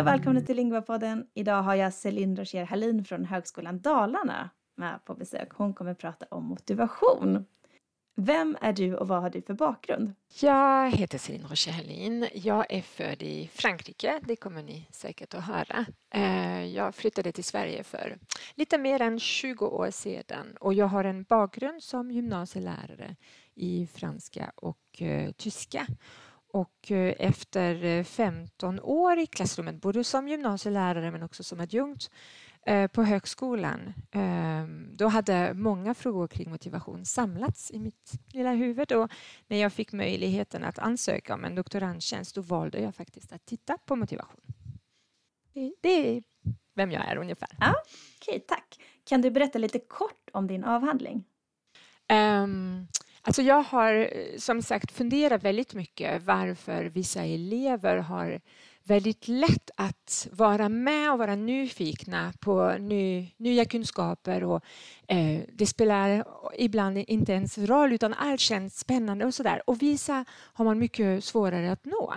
Och välkomna till Lingvapodden. Idag har jag Celine Rocher Hallin från Högskolan Dalarna med på besök. Hon kommer prata om motivation. Vem är du och vad har du för bakgrund? Jag heter Celine Rocher Hallin. Jag är född i Frankrike, det kommer ni säkert att höra. Eh, jag flyttade till Sverige för lite mer än 20 år sedan och jag har en bakgrund som gymnasielärare i franska och eh, tyska. Och eh, efter 15 år i klassrummet, både som gymnasielärare men också som adjunkt på högskolan, då hade många frågor kring motivation samlats i mitt lilla huvud och när jag fick möjligheten att ansöka om en doktorandtjänst då valde jag faktiskt att titta på motivation. Det är vem jag är ungefär. Ja, Okej, okay, tack. Kan du berätta lite kort om din avhandling? Um, alltså jag har eh, som sagt funderat väldigt mycket varför vissa elever har väldigt lätt att vara med och vara nyfikna på ny, nya kunskaper och Eh, det spelar ibland inte ens roll utan allt känns spännande och sådär. Och vissa har man mycket svårare att nå.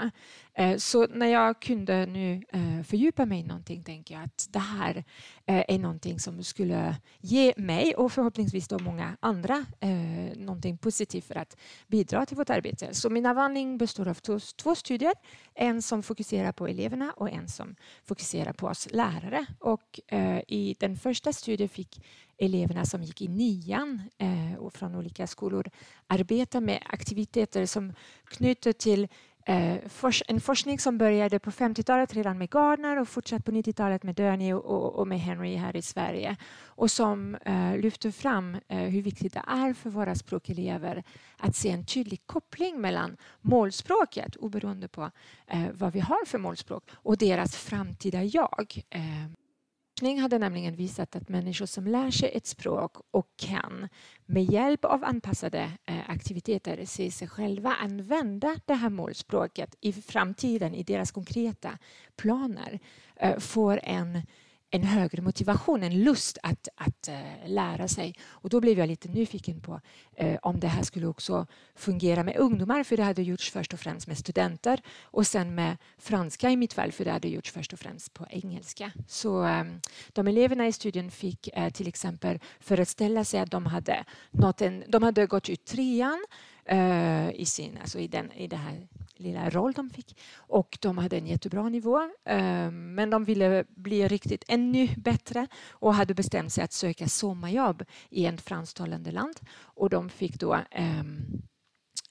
Eh, så när jag kunde nu eh, fördjupa mig i någonting tänker jag att det här eh, är någonting som skulle ge mig och förhoppningsvis då många andra eh, någonting positivt för att bidra till vårt arbete. Så min avhandling består av två studier. En som fokuserar på eleverna och en som fokuserar på oss lärare. Och eh, i den första studien fick eleverna som gick i nian eh, och från olika skolor arbeta med aktiviteter som knyter till Eh, en forskning som började på 50-talet redan med Gardner och fortsatte på 90-talet med Durney och, med Henry här i Sverige och som eh, lyfter fram eh, hur viktigt det är för våra språkelever att se en tydlig koppling mellan målspråket oberoende på eh, vad vi har för målspråk och deras framtida jag. Forskning hade nämligen visat att människor som lär sig ett språk och kan med hjälp av anpassade eh, aktiviteter se sig själva använda det här målspråket i framtiden i deras konkreta planer eh, får en en högre motivation, en lust att, att uh, lära sig. Och då blev jag lite nyfiken på uh, om det här skulle också fungera med ungdomar, för det hade gjorts först och främst med studenter och sen med franska i mitt fall, för det hade gjorts först och främst på engelska. Så um, de eleverna i studien fick uh, till exempel föreställa sig att de hade, nått en, de hade gått ut trean i, sin, alltså i, den, i det här lilla roll de fick. Och de hade en jättebra nivå, ehm, men de ville bli riktigt ännu bättre och hade bestämt sig att söka sommarjobb i ett fransktalande land. Och de fick då ehm,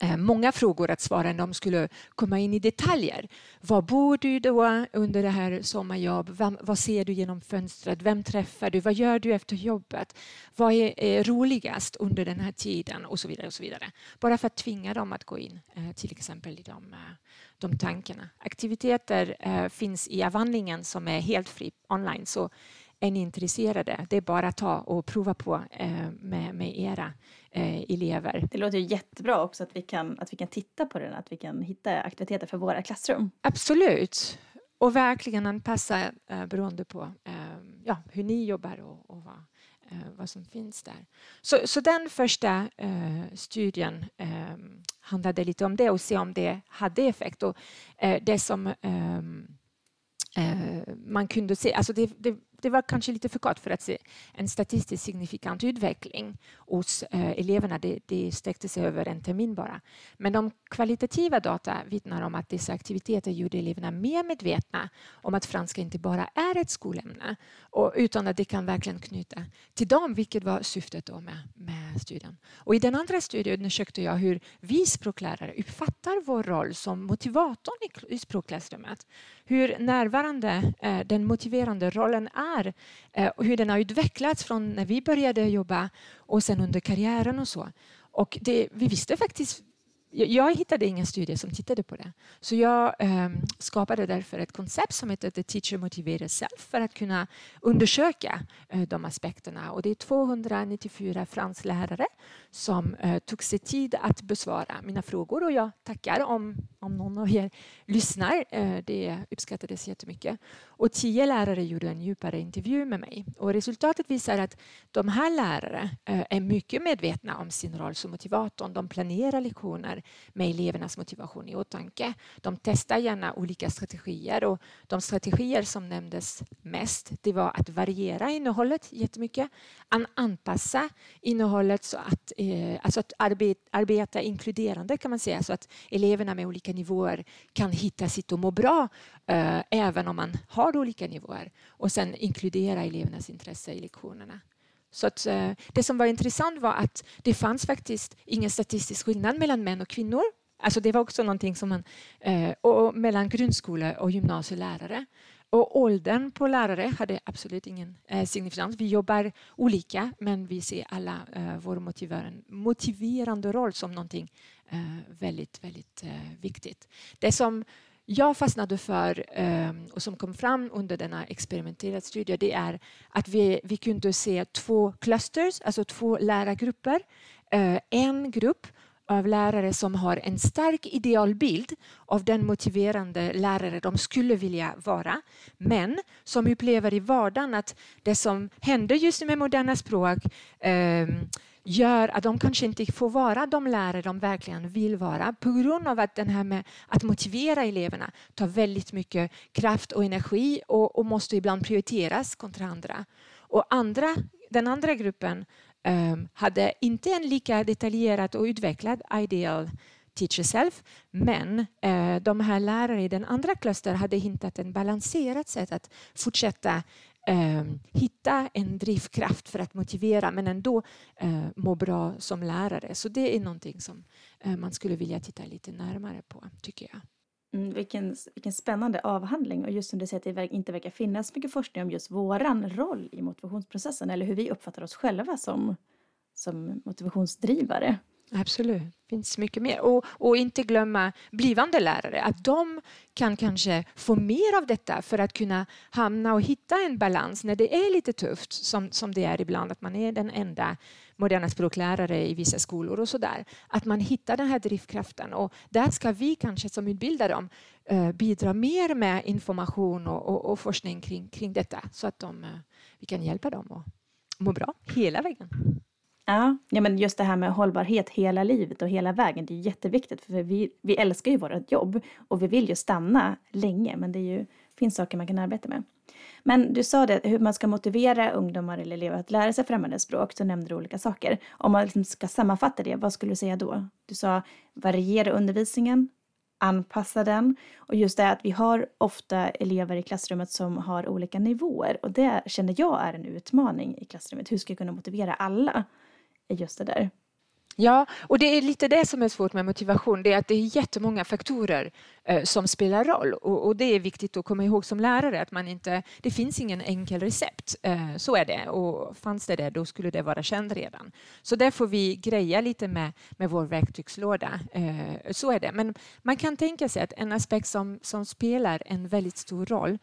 Eh, många frågor att svara när de skulle komma in i detaljer. Var bor du då under det här sommarjobb? Vad ser du genom fönstret? Vem träffar du? Vad gör du efter jobbet? Vad är roligast under den här tiden? Och så vidare. och så vidare. Bara för att tvinga dem att gå in eh, till exempel i de, eh, de tankarna. Aktiviteter finns i avhandlingen som är helt fri online. Så är ni intresserade, det är bara att ta och prova på med, med era eh, elever. Det låter ju jättebra också att vi, kan, att vi kan titta på den, att vi kan hitta aktiviteter för våra klassrum. Absolut. Och verkligen anpassa eh, beroende på eh, ja, hur ni jobbar och, och vad, eh, vad som finns där. Så, så den första eh, studien eh, handlade lite om det och se om det hade effekt. Och, eh, det som eh, man kunde se, alltså det, det det var kanske lite för kort för att se en statistiskt signifikant utveckling hos eh, eleverna. Det, det sträckte sig över en termin bara. Men de kvalitativa data vittnar om att dessa aktiviteter gjorde eleverna mer medvetna om att franska inte bara är ett skolämne och, utan att det kan verkligen knyta till dem, vilket var syftet då med, med studien. Och I den andra studien undersökte jag hur vi språklärare uppfattar vår roll som motivatorn i, i språkklassrummet. Hur närvarande eh, den motiverande rollen är eh, och hur den har utvecklats från när vi började jobba och sen under karriären och så. Och det, vi visste faktiskt jag hittade ingen studie som tittade på det. Så jag eh, skapade därför ett koncept som heter The Teacher Motivated Self för att kunna undersöka eh, de aspekterna. Och det är 294 franslärare som eh, tog sig tid att besvara mina frågor och jag tackar om om någon av er lyssnar. Eh, det uppskattades jättemycket. Och tio lärare gjorde en djupare intervju med mig. Och resultatet visar att de här lärare eh, är mycket medvetna om sin roll som motivator. De planerar lektioner med elevernas motivation i åtanke. De testar gärna olika strategier och de strategier som nämndes mest det var att variera innehållet jättemycket, anpassa innehållet så att, eh, alltså att arbeta inkluderande kan man säga så att eleverna med olika nivåer kan hitta sitt och må bra eh, även om man har olika nivåer och sen inkludera elevernas intresse i lektionerna. Så att, eh, det som var intressant var att det fanns faktiskt ingen statistisk skillnad mellan män och kvinnor. Alltså det var också någonting som man, eh, och mellan grundskole och gymnasielärare. Och åldern på lärare hade absolut ingen eh, signifikans. Vi jobbar olika men vi ser alla eh, vår motiverande, roll som någonting Eh, väldigt, väldigt eh, viktigt. Det som jag fastnade för ehm, och som kom fram under denna experimenterade studie det är att vi, vi kunde se två clusters, alltså två lärargrupper. Eh, en grupp av lärare som har en stark idealbild av den motiverande lärare de skulle vilja vara men som upplever i vardagen att det som händer just med moderna språk eh, gör att de kanske inte får vara de lärare de verkligen vill vara på grund av att den här med att motivera eleverna tar väldigt mycket kraft och energi och, och måste ibland prioriteras kontra andra. Och andra, den andra gruppen um, hade inte en lika detaljerad och utvecklad ideal teacher self, men uh, de här lärare i den andra klustern hade hittat ett balanserat sätt att fortsätta eh, hitta en drivkraft för att motivera men ändå eh, må bra som lärare. Så det är någonting som eh, man skulle vilja titta lite närmare på, tycker jag. Mm, vilken, vilken spännande avhandling och just som du säger att det inte verkar finnas mycket forskning om just våran roll i motivationsprocessen eller hur vi uppfattar oss själva som som motivationsdrivare. Absolut, det finns mycket mer. Och, och inte glömma blivande lärare, att de kan kanske få mer av detta för att kunna hamna och hitta en balans när det är lite tufft, som, som det är ibland, att man är den enda moderna språklärare i vissa skolor och sådär. Att man hittar den här drivkraften och där ska vi kanske som utbildar dem eh, bidra mer med information och, och, och, forskning kring, kring detta så att de, eh, vi kan hjälpa dem att må bra hela vägen. Ja, ja, men just det här med hållbarhet hela livet och hela vägen, det är jätteviktigt för vi, vi älskar ju vårt jobb och vi vill ju stanna länge men det är ju, finns saker man kan arbeta med. Men du sa det, hur man ska motivera ungdomar eller elever att lära sig främmande språk, så nämnde du olika saker. Om man liksom ska sammanfatta det, vad skulle du säga då? Du sa variera undervisningen, anpassa den och just det att vi har ofta elever i klassrummet som har olika nivåer och det känner jag är en utmaning i klassrummet. Hur ska jag kunna motivera alla? Just det där. Ja, och det är lite det som är svårt med motivation, det är att det är jättemånga faktorer Eh, som spelar roll och, och, det är viktigt att komma ihåg som lärare att man inte, det finns ingen enkel recept. Eh, så är det och fanns det det då skulle det vara känt redan. Så där får vi greja lite med, med vår verktygslåda. Eh, så är det. Men man kan tänka sig att en aspekt som, som spelar en väldigt stor roll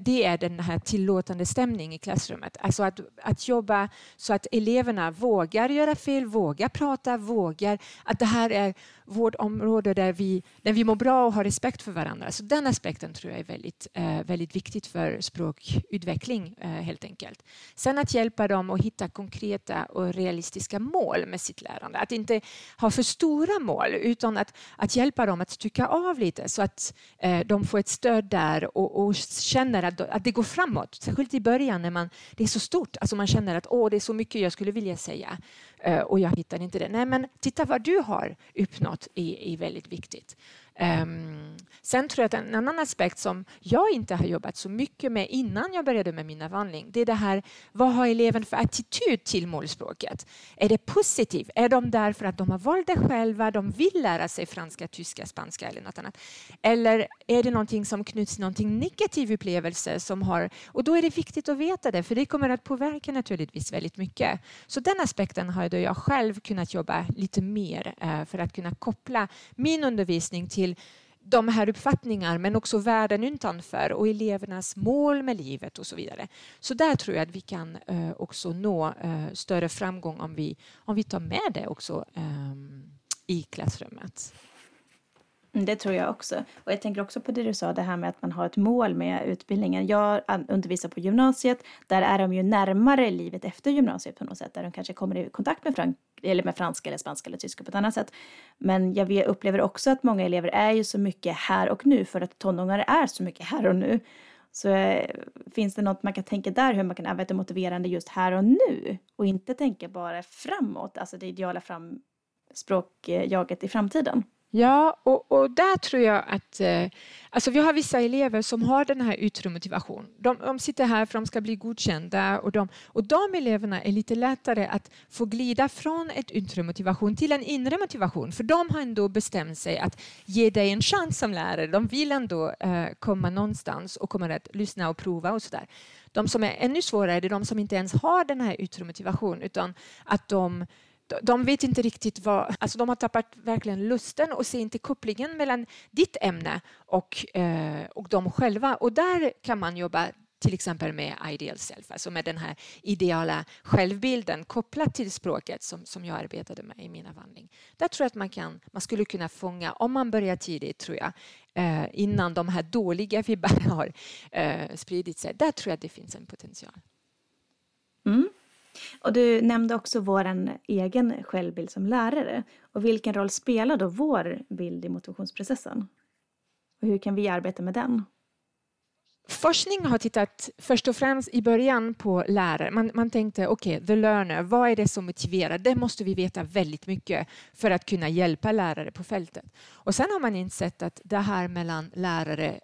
det är den här tillåtande stämningen i klassrummet. Alltså att, att jobba så att eleverna vågar göra fel, vågar prata, vågar att det här är vårt område där vi, där vi mår bra och har respekt för varandra. Så den aspekten tror jag är väldigt, eh, väldigt viktigt för språkutveckling eh, helt enkelt. Sen att hjälpa dem att hitta konkreta och realistiska mål med sitt lärande. Att inte ha för stora mål utan att, att hjälpa dem att stycka av lite så att eh, de får ett stöd där och, och känner att, att det går framåt. Särskilt i början när man, det är så stort. Alltså man känner att Åh, det är så mycket jag skulle vilja säga. Eh, och jag hittar inte det. Nej, men titta vad du har uppnått är, är väldigt viktigt. Um, sen tror jag att en annan aspekt som jag inte har jobbat så mycket med innan jag började med min avhandling, det är det här, vad har eleven för attityd till målspråket? Är det positivt? Är de där för att de har valt det själva, de vill lära sig franska, tyska, spanska eller något annat? Eller är det någonting som knyts till någonting negativ upplevelse som har, och då är det viktigt att veta det, för det kommer att påverka naturligtvis väldigt mycket. Så den aspekten har jag själv kunnat jobba lite mer eh, för att kunna koppla min undervisning till till de här uppfattningarna men också världen utanför och elevernas mål med livet och så vidare. Så där tror jag att vi kan eh, också nå eh, större framgång om vi, om vi tar med det också eh, i klassrummet. Mm, det tror jag också. Och jag tänker också på det du sa, det här med att man har ett mål med utbildningen. Jag undervisar på gymnasiet, där är de ju närmare livet efter gymnasiet på något sätt, där de kanske kommer i kontakt med, frank eller med franska eller spanska eller tyska på ett annat sätt. Men jag upplever också att många elever är ju så mycket här och nu, för att tonåringar är så mycket här och nu. Så eh, finns det något man kan tänka där, hur man kan arbeta motiverande just här och nu? Och inte tänka bara framåt, alltså det ideala fram språkjaget i framtiden? Ja, och, och där tror jag att eh, alltså vi har vissa elever som har den här yttre motivation. De, de sitter här för att de ska bli godkända och de, och de eleverna är lite lättare att få glida från ett yttre motivation till en inre motivation för de har ändå bestämt sig att ge dig en chans som lärare. De vill ändå eh, komma någonstans och kommer att lyssna och prova och sådär. De som är ännu svårare är de som inte ens har den här yttre motivationen utan att de de vet inte riktigt vad, alltså de har tappat verkligen lusten och ser inte kopplingen mellan ditt ämne och, eh, och dem själva. Och där kan man jobba till exempel med ideal self, alltså med den här ideala självbilden kopplat till språket som, som jag arbetade med i min avhandling. Där tror jag att man, kan, man skulle kunna fånga, om man börjar tidigt tror jag, eh, innan de här dåliga vibbarna har eh, spridit sig, där tror jag att det finns en potential. Mm. Och du nämnde också vår egen självbild som lärare. Och vilken roll spelar då vår bild i motivationsprocessen? Och hur kan vi arbeta med den? Forskning har tittat först och främst i början på lärare. Man, man tänkte, okej, okay, the learner, vad är det som motiverar? Det måste vi veta väldigt mycket för att kunna hjälpa lärare på fältet. Och sen har man insett att det här mellan lärare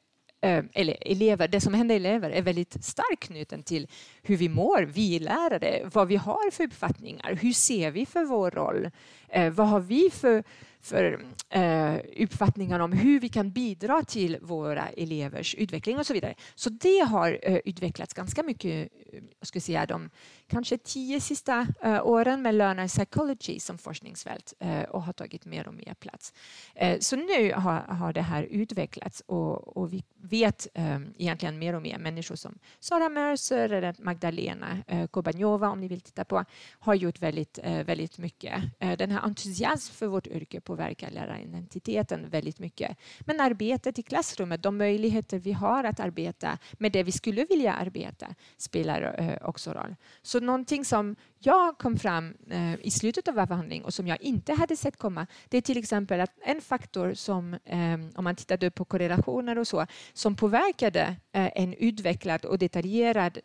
Eh, eller elever, det som händer elever är väldigt starkt knuten till hur vi mår, vi lärare, vad vi har för uppfattningar, hur ser vi för vår roll, eh, vad har vi för för eh, uppfattningar om hur vi kan bidra till våra elevers utveckling och så vidare. Så det har eh, utvecklats ganska mycket, eh, jag skulle säga de kanske tio sista eh, åren med learner psychology som forskningsfält eh, och har tagit mer och mer plats. Eh, så nu har, har det här utvecklats och, och vi vet eh, egentligen mer och mer människor som Sara Mercer eller Magdalena eh, Kobanjova om ni vill titta på har gjort väldigt, väldigt mycket. Den här entusiasm för vårt yrke påverkar läraridentiteten väldigt mycket. Men arbetet i klassrummet, de möjligheter vi har att arbeta med det vi skulle vilja arbeta spelar eh, också roll. Så någonting som jag kom fram eh, i slutet av avhandlingen och som jag inte hade sett komma, det är till exempel att en faktor som, eh, om man tittade på korrelationer och så, som påverkade en utvecklad och detaljerad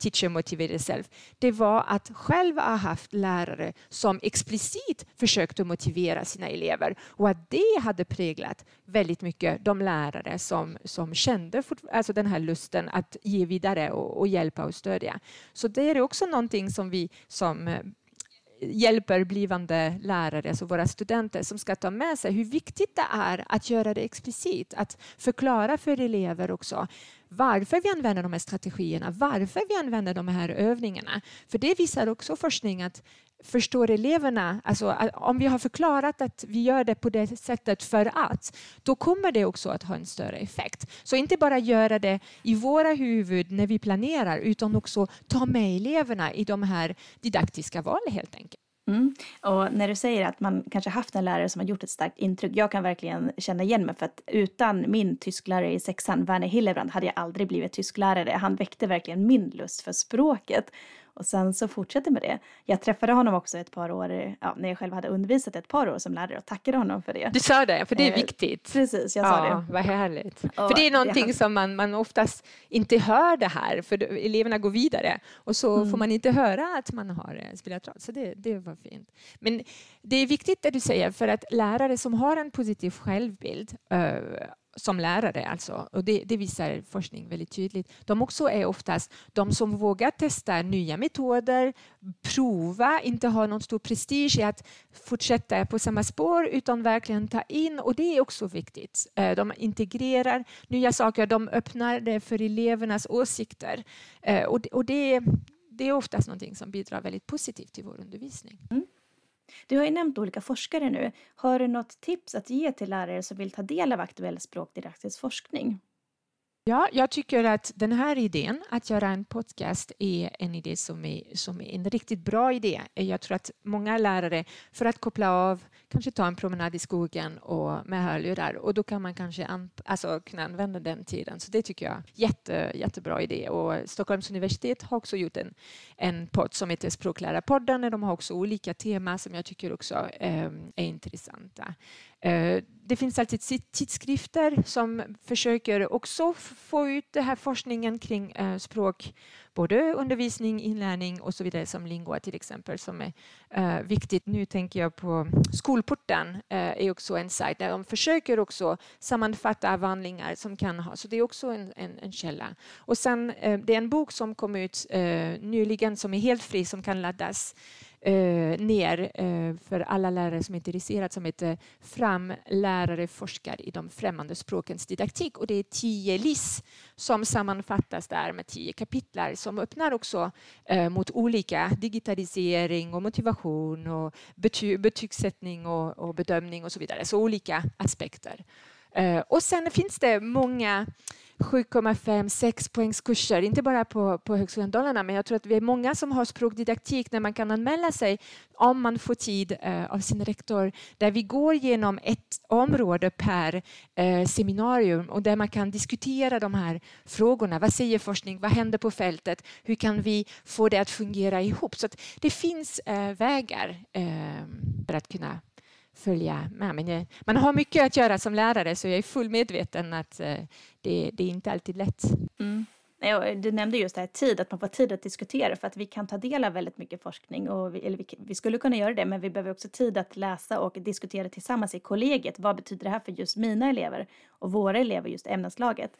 Teacher Motivated Self, det var att själv ha haft lärare som explicit försökte motivera sina elever och att det hade präglat väldigt mycket de lärare som, som kände alltså den här lusten att ge vidare och, och hjälpa och stödja. Så det är också någonting som vi som eh, hjälper blivande lärare, alltså våra studenter, som ska ta med sig hur viktigt det är att göra det explicit, att förklara för elever också varför vi använder de här strategierna, varför vi använder de här övningarna. För det visar också forskning att förstår eleverna, alltså om vi har förklarat att vi gör det på det sättet för att, då kommer det också att ha en större effekt. Så inte bara göra det i våra huvud när vi planerar, utan också ta med eleverna i de här didaktiska valen helt enkelt. Mm. Och när du säger att man kanske haft en lärare som har gjort ett starkt intryck, jag kan verkligen känna igen mig för att utan min tysklärare i sexan, Werner Hillebrand, hade jag aldrig blivit tysklärare. Han väckte verkligen min lust för språket. Och sen så fortsätter med det. Jag träffade honom också ett par år, ja, när jag själv hade undervisat ett par år som lärare och tackade honom för det. Du sa det, för det är eh, viktigt. Precis, jag sa ja, det. Vad härligt. Och för det är någonting det som man, man oftast inte hör det här, för eleverna går vidare och så mm. får man inte höra att man har eh, spelat roll. Så det, det var fint. Men det är viktigt det du säger, för att lärare som har en positiv självbild uh, som lärare, alltså, och det, det, visar forskning väldigt tydligt, de också är oftast de som vågar testa nya metoder, prova, inte ha någon stor prestige i att fortsätta på samma spår utan verkligen ta in, och det är också viktigt. Eh, de integrerar nya saker, de öppnar det för elevernas åsikter eh, och det, och det, det är oftast någonting som bidrar väldigt positivt till vår undervisning. Mm. Du har ju nämnt olika forskare nu. Har du något tips att ge till lärare som vill ta del av aktuell språkdidaktisk forskning? Ja, jag tycker att den här idén att göra en podcast är en idé som är, som är en riktigt bra idé. Jag tror att många lärare, för att koppla av, kanske ta en promenad i skogen och med hörlurar och då kan man kanske an, alltså, kunna använda den tiden. Så det tycker jag är jätte, jättebra idé. Och Stockholms universitet har också gjort en, en podd som heter Språklärarpodden. De har också olika teman som jag tycker också eh, är intressanta. Eh, det finns alltid tidskrifter som försöker också få ut den här forskningen kring eh, språk, både undervisning, inlärning och så vidare som Lingua till exempel som är eh, viktigt. Nu tänker jag på Skolporten är också en sajt där de försöker också sammanfatta avhandlingar som kan ha, så det är också en, en, en källa. Och sen det är en bok som kom ut nyligen som är helt fri som kan laddas Eh, ner eh, för alla lärare som är intresserade som heter Fram lärare forskar i de främmande språkens didaktik och det är tio LIS som sammanfattas där med tio kapitlar som öppnar också eh, mot olika digitalisering och motivation och bety betygssättning och, och bedömning och så vidare, så olika aspekter. Eh, och sen finns det många 7,5, 6 poängskurser, inte bara på, på Högskolan Dalarna, men jag tror att vi är många som har språkdidaktik när man kan anmäla sig om man får tid eh, av sin rektor, där vi går genom ett område per eh, seminarium och där man kan diskutera de här frågorna. Vad säger forskning? Vad händer på fältet? Hur kan vi få det att fungera ihop? Så det finns eh, vägar eh, för att kunna följa med. Men jag, man har mycket att göra som lärare så jag är full medveten att eh, det, det är inte alltid lätt. Mm. Du nämnde just det här tid, att man får tid att diskutera för att vi kan ta del av väldigt mycket forskning och vi, eller vi, vi, skulle kunna göra det men vi behöver också tid att läsa och diskutera tillsammans i kollegiet. Vad betyder det här för just mina elever och våra elever, just ämneslaget?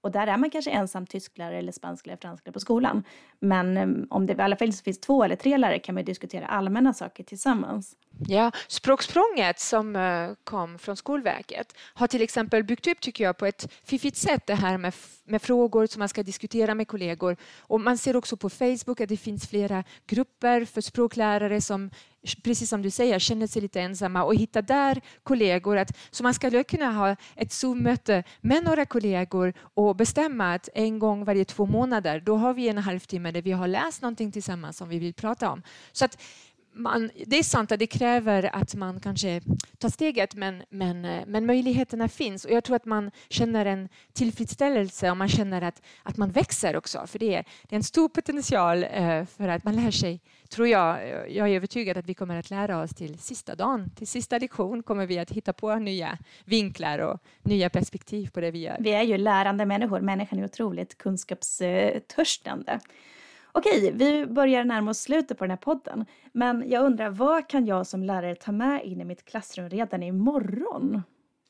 Och där är man kanske ensam tysklärare eller spansklärare eller fransklärare på skolan. Men eh, om det i alla fall finns två eller tre lärare kan man diskutera allmänna saker tillsammans. Ja, Språksprånget som eh, kom från Skolverket har till exempel byggt upp, tycker jag, på ett fiffigt sätt det här med, med frågor som man ska diskutera med kollegor. Och man ser också på Facebook att det finns flera grupper för språklärare som precis som du säger, känner sig lite ensamma och hitta där kollegor. Att, så man skulle kunna ha ett Zoom-möte med några kollegor och bestämma att en gång varje två månader, då har vi en halvtimme där vi har läst någonting tillsammans som vi vill prata om. Så att man, det är sant att det kräver att man kanske tar steget men, men, eh, men möjligheterna finns och jag tror att man känner en tillfredsställelse och man känner att, att man växer också för det är, det är en stor potential eh, för att man lär sig, tror jag, jag är övertygad att vi kommer att lära oss till sista dagen, till sista lektion kommer vi att hitta på nya vinklar och nya perspektiv på det vi gör. Vi är ju lärande människor, människan är otroligt kunskapstörstande. Okej, vi börjar närma oss slutet på den här podden. Men jag undrar, vad kan jag som lärare ta med in i mitt klassrum redan imorgon?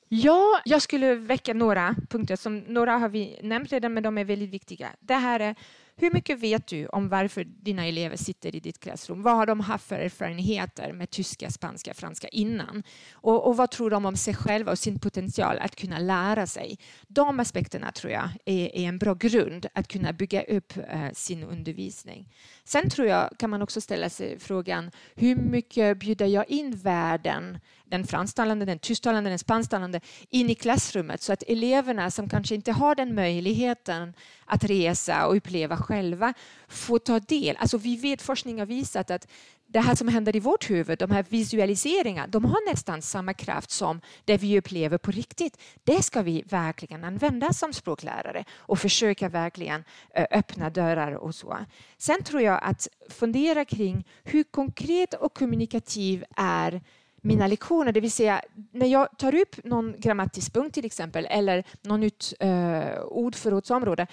Ja, jag skulle väcka några punkter. Som, några har vi nämnt redan, men de är väldigt viktiga. Det här är hur mycket vet du om varför dina elever sitter i ditt klassrum? Vad har de haft för erfarenheter med tyska, spanska, franska innan? Och, och vad tror de om sig själva och sin potential att kunna lära sig? De aspekterna tror jag är, är en bra grund att kunna bygga upp eh, sin undervisning. Sen tror jag kan man också ställa sig frågan hur mycket bjuder jag in världen den fransktalande, den tysktalande, den spansktalande in i klassrummet så att eleverna som kanske inte har den möjligheten att resa och uppleva själva får ta del. Alltså vi vet, forskning har visat att det här som händer i vårt huvud, de här visualiseringarna, de har nästan samma kraft som det vi upplever på riktigt. Det ska vi verkligen använda som språklärare och försöka verkligen öppna dörrar och så. Sen tror jag att fundera kring hur konkret och kommunikativ är mina lektioner, det vill säga när jag tar upp någon grammatisk punkt till exempel eller något nytt eh, ordförrådsområde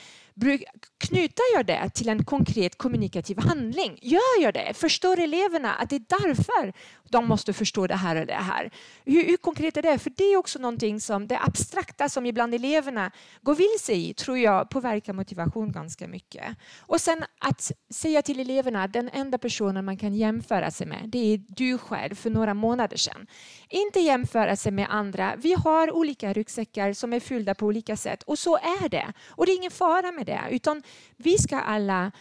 knyter jag det till en konkret kommunikativ handling? Gör jag det? Förstår eleverna att det är därför de måste förstå det här och det här? Hur, hur konkret är det? För det är också någonting som det abstrakta som ibland eleverna går vilse i tror jag påverkar motivation ganska mycket. Och sen att säga till eleverna att den enda personen man kan jämföra sig med det är du själv för några månader sedan. Inte jämföra sig med andra. Vi har olika ryggsäckar som är fyllda på olika sätt och så är det. Och det är ingen fara med med det, utan vi ska alla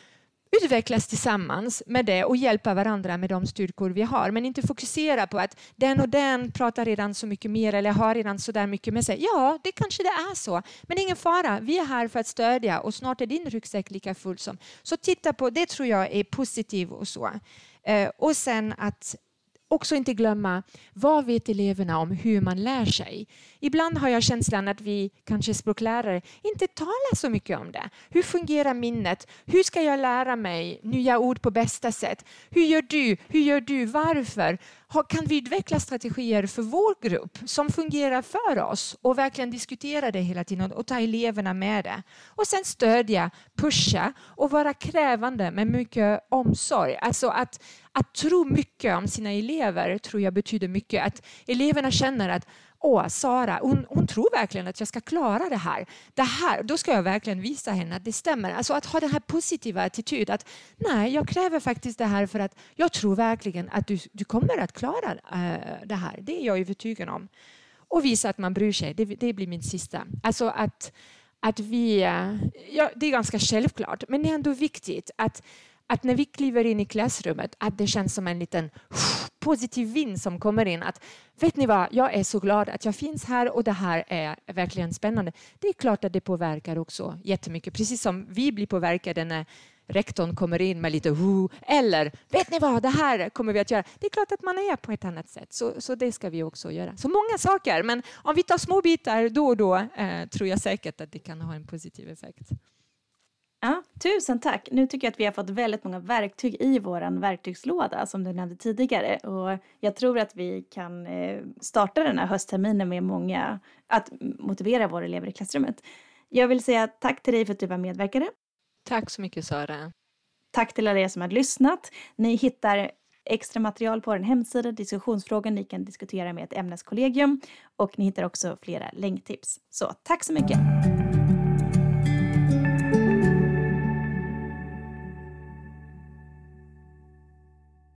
utvecklas tillsammans med det och hjälpa varandra med de styrkor vi har. Men inte fokusera på att den och den pratar redan så mycket mer eller har redan så där mycket med sig. Ja, det kanske det är så. Men ingen fara, vi är här för att stödja och snart är din ryggsäck lika full som. Så titta på det tror jag är positivt och så. Eh, och sen att också inte glömma vad vet eleverna om hur man lär sig. Ibland har jag känslan att vi, kanske språklärare, inte talar så mycket om det. Hur fungerar minnet? Hur ska jag lära mig nya ord på bästa sätt? Hur gör du? Hur gör du? Varför? Kan vi utveckla strategier för vår grupp som fungerar för oss och verkligen diskutera det hela tiden och ta eleverna med det? Och sen stödja, pusha och vara krävande med mycket omsorg. Alltså att, att tro mycket om sina elever tror jag betyder mycket. Att eleverna känner att åh, Sara, hon, hon, tror verkligen att jag ska klara det här. det här. Då ska jag verkligen visa henne att det stämmer. Alltså att ha den här positiva attityden. att nej, jag kräver faktiskt det här för att jag tror verkligen att du, du kommer att klara äh, det här. Det är jag övertygad om. Och visa att man bryr sig. Det, det blir min sista. Alltså att, att vi, eh, ja, det är ganska självklart, men det är ändå viktigt att att när vi kliver in i klassrummet att det känns som en liten positiv vind som kommer in. Att vet ni vad, jag är så glad att jag finns här och det här är verkligen spännande. Det är klart att det påverkar också jättemycket, precis som vi blir påverkade när rektorn kommer in med lite who eller vet ni vad, det här kommer vi att göra. Det är klart att man är på ett annat sätt, så, så det ska vi också göra. Så många saker, men om vi tar små bitar då och då eh, tror jag säkert att det kan ha en positiv effekt. Ja, tusen tack. Nu tycker jag att vi har fått väldigt många verktyg i vår verktygslåda som du nämnde tidigare och jag tror att vi kan eh, starta den här höstterminen med många, att motivera våra elever i klassrummet. Jag vill säga tack till dig för att du var medverkare. Tack så mycket Sara. Tack till alla er som har lyssnat. Ni hittar extra material på vår hemsida, diskussionsfrågor ni kan diskutera med ett ämneskollegium och ni hittar också flera länktips. Så tack så mycket!